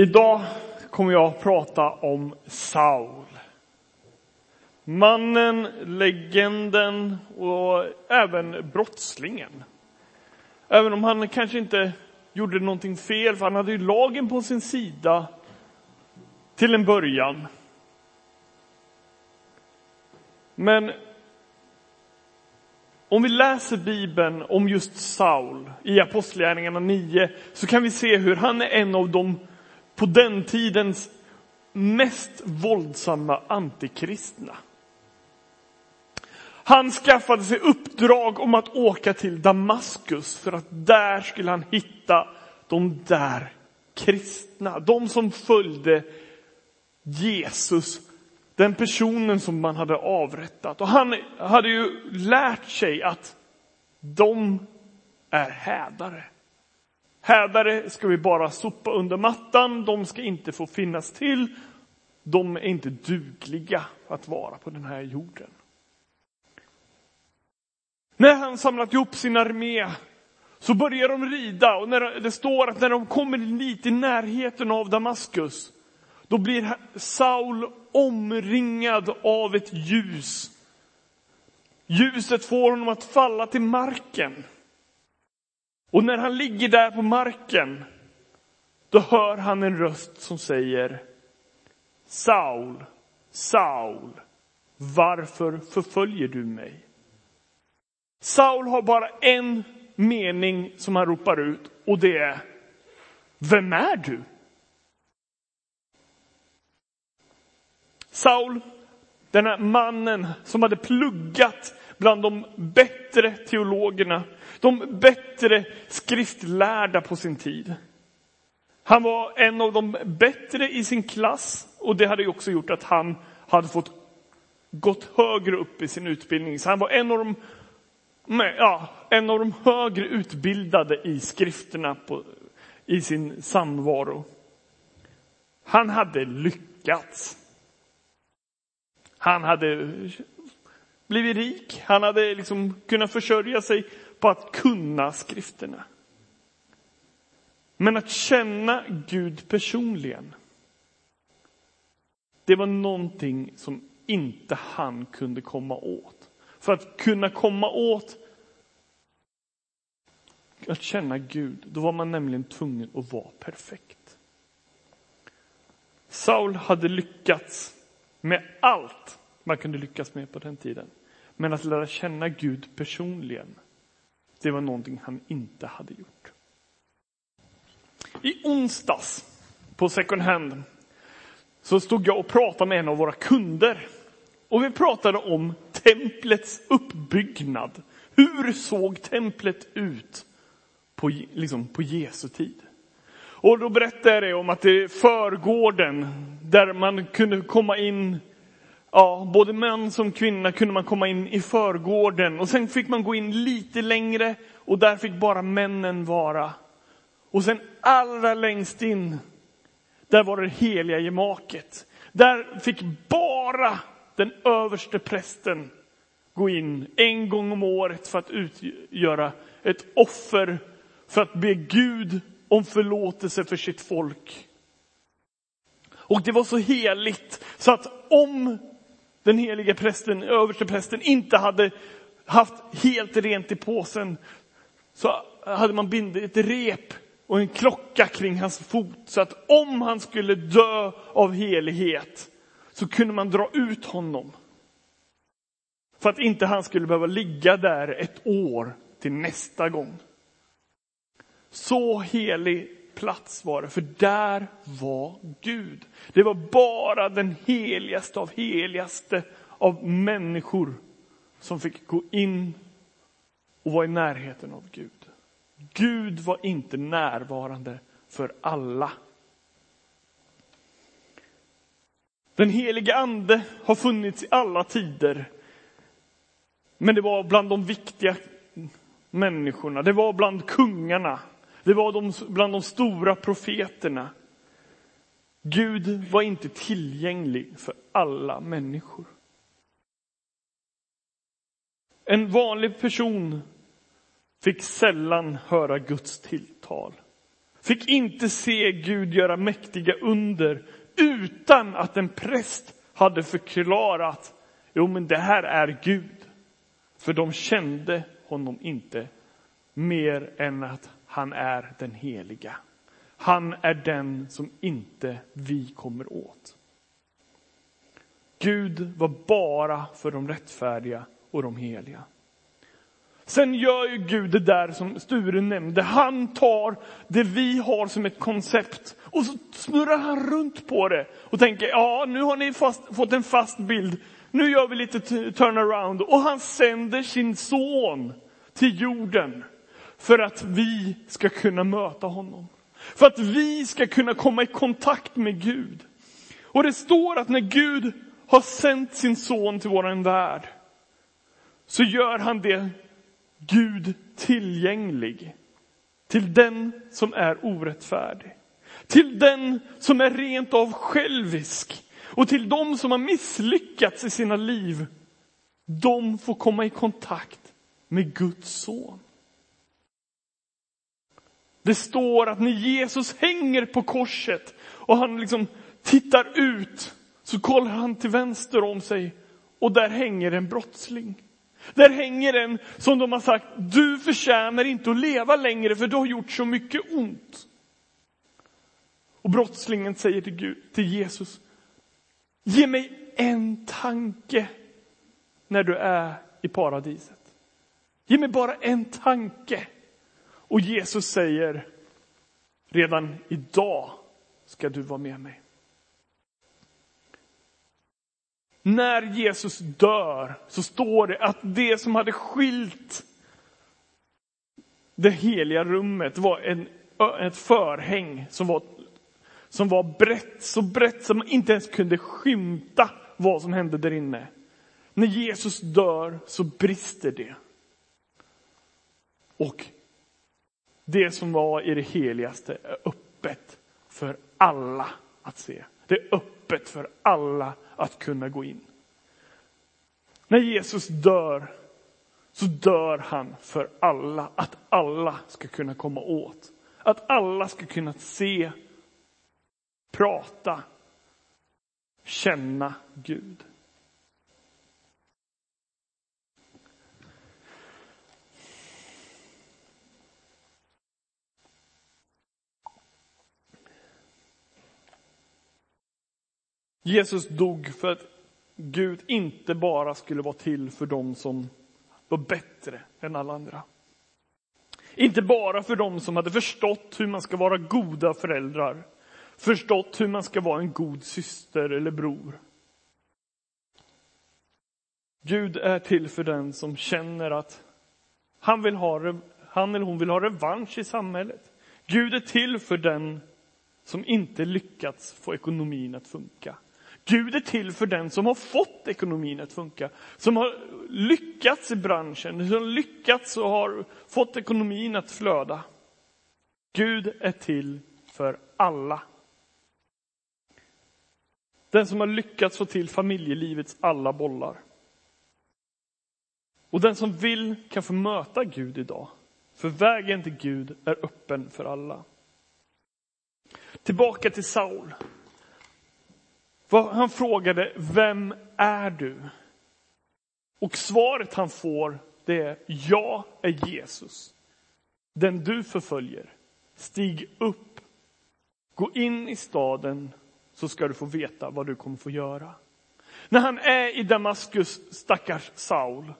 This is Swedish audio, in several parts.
Idag kommer jag att prata om Saul. Mannen, legenden och även brottslingen. Även om han kanske inte gjorde någonting fel, för han hade ju lagen på sin sida till en början. Men om vi läser Bibeln om just Saul i Apostlagärningarna 9 så kan vi se hur han är en av de på den tidens mest våldsamma antikristna. Han skaffade sig uppdrag om att åka till Damaskus för att där skulle han hitta de där kristna, de som följde Jesus, den personen som man hade avrättat. Och han hade ju lärt sig att de är hädare. Hädare ska vi bara sopa under mattan, de ska inte få finnas till. De är inte dugliga att vara på den här jorden. När han samlat ihop sin armé så börjar de rida och när det står att när de kommer lite i närheten av Damaskus då blir Saul omringad av ett ljus. Ljuset får honom att falla till marken. Och när han ligger där på marken, då hör han en röst som säger Saul, Saul, varför förföljer du mig? Saul har bara en mening som han ropar ut och det är Vem är du? Saul, den här mannen som hade pluggat bland de bättre teologerna, de bättre skriftlärda på sin tid. Han var en av de bättre i sin klass och det hade också gjort att han hade fått gått högre upp i sin utbildning. Så han var en av de, ja, en av de högre utbildade i skrifterna på, i sin samvaro. Han hade lyckats. Han hade blivit rik. Han hade liksom kunnat försörja sig på att kunna skrifterna. Men att känna Gud personligen, det var någonting som inte han kunde komma åt. För att kunna komma åt att känna Gud, då var man nämligen tvungen att vara perfekt. Saul hade lyckats med allt man kunde lyckas med på den tiden. Men att lära känna Gud personligen, det var någonting han inte hade gjort. I onsdags på second hand så stod jag och pratade med en av våra kunder. Och vi pratade om templets uppbyggnad. Hur såg templet ut på, liksom på Jesu tid? Och då berättade jag om att det är förgården där man kunde komma in Ja, både män som kvinna kunde man komma in i förgården och sen fick man gå in lite längre och där fick bara männen vara. Och sen allra längst in, där var det heliga gemaket. Där fick bara den överste prästen gå in en gång om året för att utgöra ett offer för att be Gud om förlåtelse för sitt folk. Och det var så heligt så att om den helige prästen, översteprästen, inte hade haft helt rent i påsen så hade man bindit ett rep och en klocka kring hans fot så att om han skulle dö av helighet så kunde man dra ut honom. För att inte han skulle behöva ligga där ett år till nästa gång. Så helig plats var det, för där var Gud. Det var bara den heligaste av heligaste av människor som fick gå in och vara i närheten av Gud. Gud var inte närvarande för alla. Den helige ande har funnits i alla tider. Men det var bland de viktiga människorna, det var bland kungarna, det var de, bland de stora profeterna. Gud var inte tillgänglig för alla människor. En vanlig person fick sällan höra Guds tilltal. fick inte se Gud göra mäktiga under utan att en präst hade förklarat, jo men det här är Gud. För de kände honom inte mer än att han är den heliga. Han är den som inte vi kommer åt. Gud var bara för de rättfärdiga och de heliga. Sen gör ju Gud det där som Sture nämnde. Han tar det vi har som ett koncept och så snurrar han runt på det och tänker, ja nu har ni fast, fått en fast bild. Nu gör vi lite turnaround och han sänder sin son till jorden för att vi ska kunna möta honom. För att vi ska kunna komma i kontakt med Gud. Och det står att när Gud har sänt sin son till våran värld så gör han det Gud tillgänglig till den som är orättfärdig. Till den som är rent av självisk och till de som har misslyckats i sina liv. De får komma i kontakt med Guds son. Det står att när Jesus hänger på korset och han liksom tittar ut så kollar han till vänster om sig och där hänger en brottsling. Där hänger en som de har sagt, du förtjänar inte att leva längre för du har gjort så mycket ont. Och brottslingen säger till, Gud, till Jesus, ge mig en tanke när du är i paradiset. Ge mig bara en tanke. Och Jesus säger, redan idag ska du vara med mig. När Jesus dör så står det att det som hade skilt det heliga rummet var en, ett förhäng som var, som var brett, så brett som man inte ens kunde skymta vad som hände där inne. När Jesus dör så brister det. Och det som var i det heligaste är öppet för alla att se. Det är öppet för alla att kunna gå in. När Jesus dör så dör han för alla, att alla ska kunna komma åt. Att alla ska kunna se, prata, känna Gud. Jesus dog för att Gud inte bara skulle vara till för dem som var bättre än alla andra. Inte bara för dem som hade förstått hur man ska vara goda föräldrar, förstått hur man ska vara en god syster eller bror. Gud är till för den som känner att han, vill ha, han eller hon vill ha revansch i samhället. Gud är till för den som inte lyckats få ekonomin att funka. Gud är till för den som har fått ekonomin att funka, som har lyckats i branschen, som har lyckats och har fått ekonomin att flöda. Gud är till för alla. Den som har lyckats få till familjelivets alla bollar. Och den som vill kan få möta Gud idag. För vägen till Gud är öppen för alla. Tillbaka till Saul. Han frågade, vem är du? Och svaret han får, det är, jag är Jesus. Den du förföljer. Stig upp, gå in i staden så ska du få veta vad du kommer få göra. När han är i Damaskus, stackars Saul,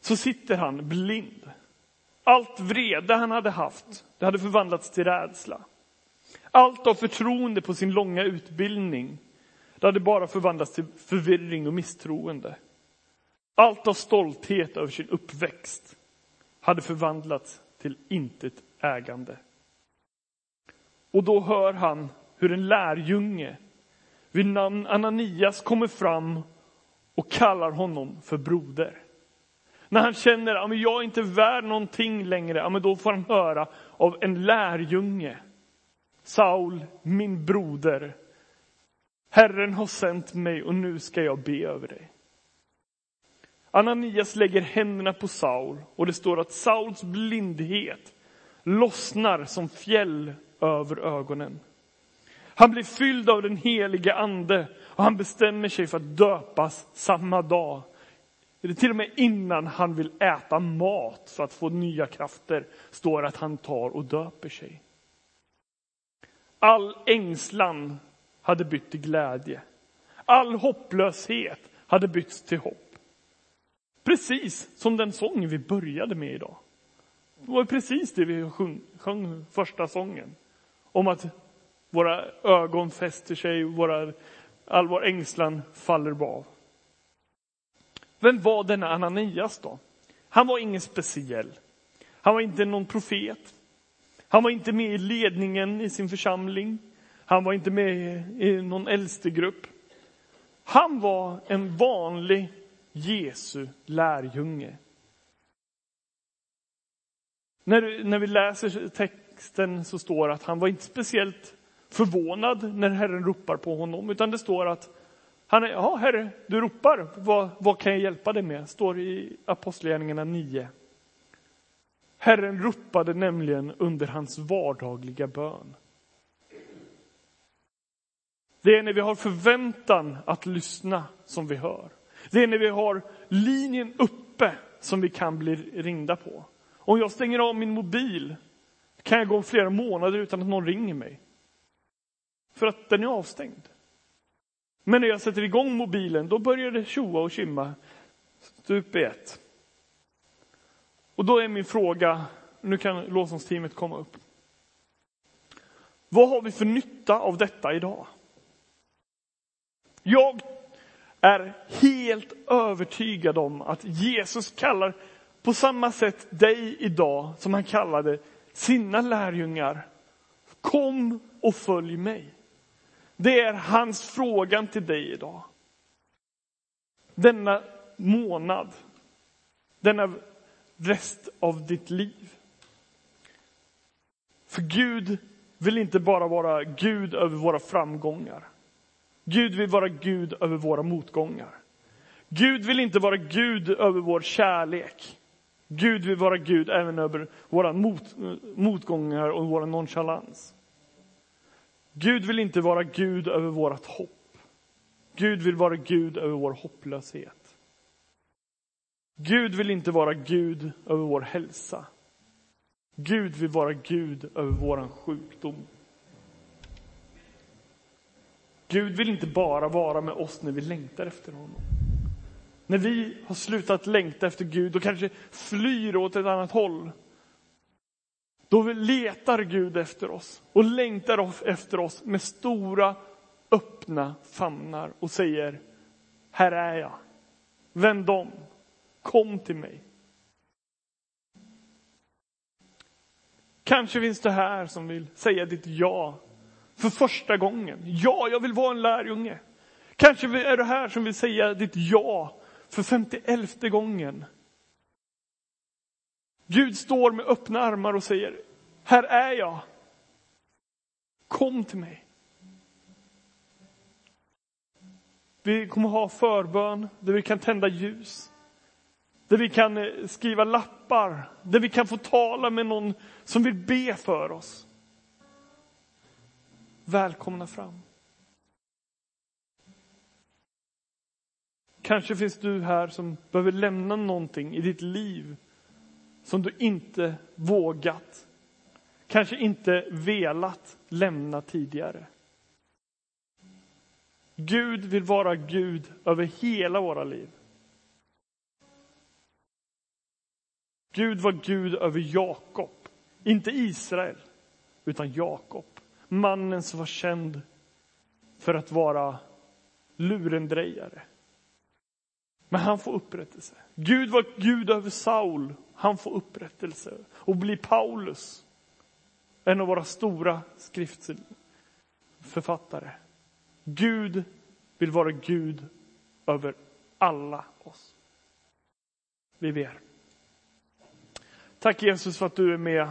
så sitter han blind. Allt vrede han hade haft, det hade förvandlats till rädsla. Allt av förtroende på sin långa utbildning det hade bara förvandlats till förvirring och misstroende. Allt av stolthet över sin uppväxt hade förvandlats till intet ägande. Och då hör han hur en lärjunge vid namn Ananias kommer fram och kallar honom för broder. När han känner att jag är inte värd någonting längre, då får han höra av en lärjunge. Saul, min broder, Herren har sänt mig och nu ska jag be över dig. Ananias lägger händerna på Saul och det står att Sauls blindhet lossnar som fjäll över ögonen. Han blir fylld av den helige ande och han bestämmer sig för att döpas samma dag. Det är till och med innan han vill äta mat för att få nya krafter står att han tar och döper sig. All ängslan hade bytt till glädje. All hopplöshet hade bytts till hopp. Precis som den sång vi började med idag. Det var precis det vi sjöng, sjöng första sången. Om att våra ögon fäster sig, våra, all vår ängslan faller av. Vem var denna Ananias då? Han var ingen speciell. Han var inte någon profet. Han var inte med i ledningen i sin församling. Han var inte med i någon äldstegrupp. Han var en vanlig Jesu lärjunge. När, när vi läser texten så står det att han var inte speciellt förvånad när Herren ropar på honom, utan det står att han är, ja Herre, du ropar, vad, vad kan jag hjälpa dig med? Står i Apostlagärningarna 9. Herren ropade nämligen under hans vardagliga bön. Det är när vi har förväntan att lyssna som vi hör. Det är när vi har linjen uppe som vi kan bli ringda på. Om jag stänger av min mobil kan jag gå flera månader utan att någon ringer mig. För att den är avstängd. Men när jag sätter igång mobilen, då börjar det tjoa och kimma stup i ett. Och då är min fråga, nu kan lovsångsteamet komma upp. Vad har vi för nytta av detta idag? Jag är helt övertygad om att Jesus kallar på samma sätt dig idag som han kallade sina lärjungar. Kom och följ mig. Det är hans frågan till dig idag. Denna månad, denna rest av ditt liv. För Gud vill inte bara vara Gud över våra framgångar. Gud vill vara Gud över våra motgångar. Gud vill inte vara Gud över vår kärlek. Gud vill vara Gud även över våra mot, motgångar och vår nonchalans. Gud vill inte vara Gud över vårt hopp. Gud vill vara Gud över vår hopplöshet. Gud vill inte vara Gud över vår hälsa. Gud vill vara Gud över vår sjukdom. Gud vill inte bara vara med oss när vi längtar efter honom. När vi har slutat längta efter Gud och kanske flyr åt ett annat håll. Då letar Gud efter oss och längtar efter oss med stora öppna famnar och säger Här är jag. Vänd om. Kom till mig. Kanske finns det här som vill säga ditt ja för första gången. Ja, jag vill vara en lärjunge. Kanske är du här som vill säga ditt ja för femtioelfte gången. Gud står med öppna armar och säger, här är jag. Kom till mig. Vi kommer ha förbön där vi kan tända ljus. Där vi kan eh, skriva lappar, där vi kan få tala med någon som vill be för oss. Välkomna fram. Kanske finns du här som behöver lämna någonting i ditt liv som du inte vågat, kanske inte velat lämna tidigare. Gud vill vara Gud över hela våra liv. Gud var Gud över Jakob, inte Israel, utan Jakob. Mannen som var känd för att vara lurendrejare. Men han får upprättelse. Gud var Gud över Saul. Han får upprättelse och blir Paulus. En av våra stora skriftförfattare. Gud vill vara Gud över alla oss. Vi ber. Tack Jesus för att du är med.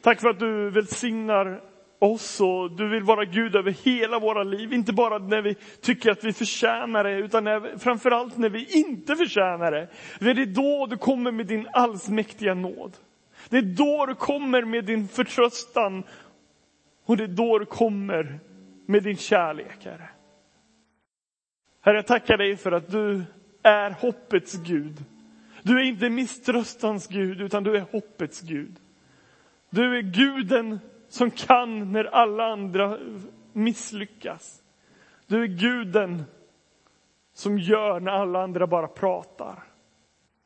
Tack för att du välsignar oss och du vill vara Gud över hela våra liv. Inte bara när vi tycker att vi förtjänar det, utan när, framförallt när vi inte förtjänar det. Det är då du kommer med din allsmäktiga nåd. Det är då du kommer med din förtröstan och det är då du kommer med din kärlek, Herre. Herre, jag tackar dig för att du är hoppets Gud. Du är inte misströstans Gud, utan du är hoppets Gud. Du är guden som kan när alla andra misslyckas. Du är guden som gör när alla andra bara pratar.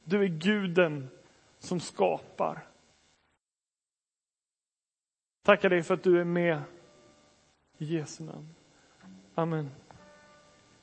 Du är guden som skapar. Tackar dig för att du är med. I Jesu namn. Amen.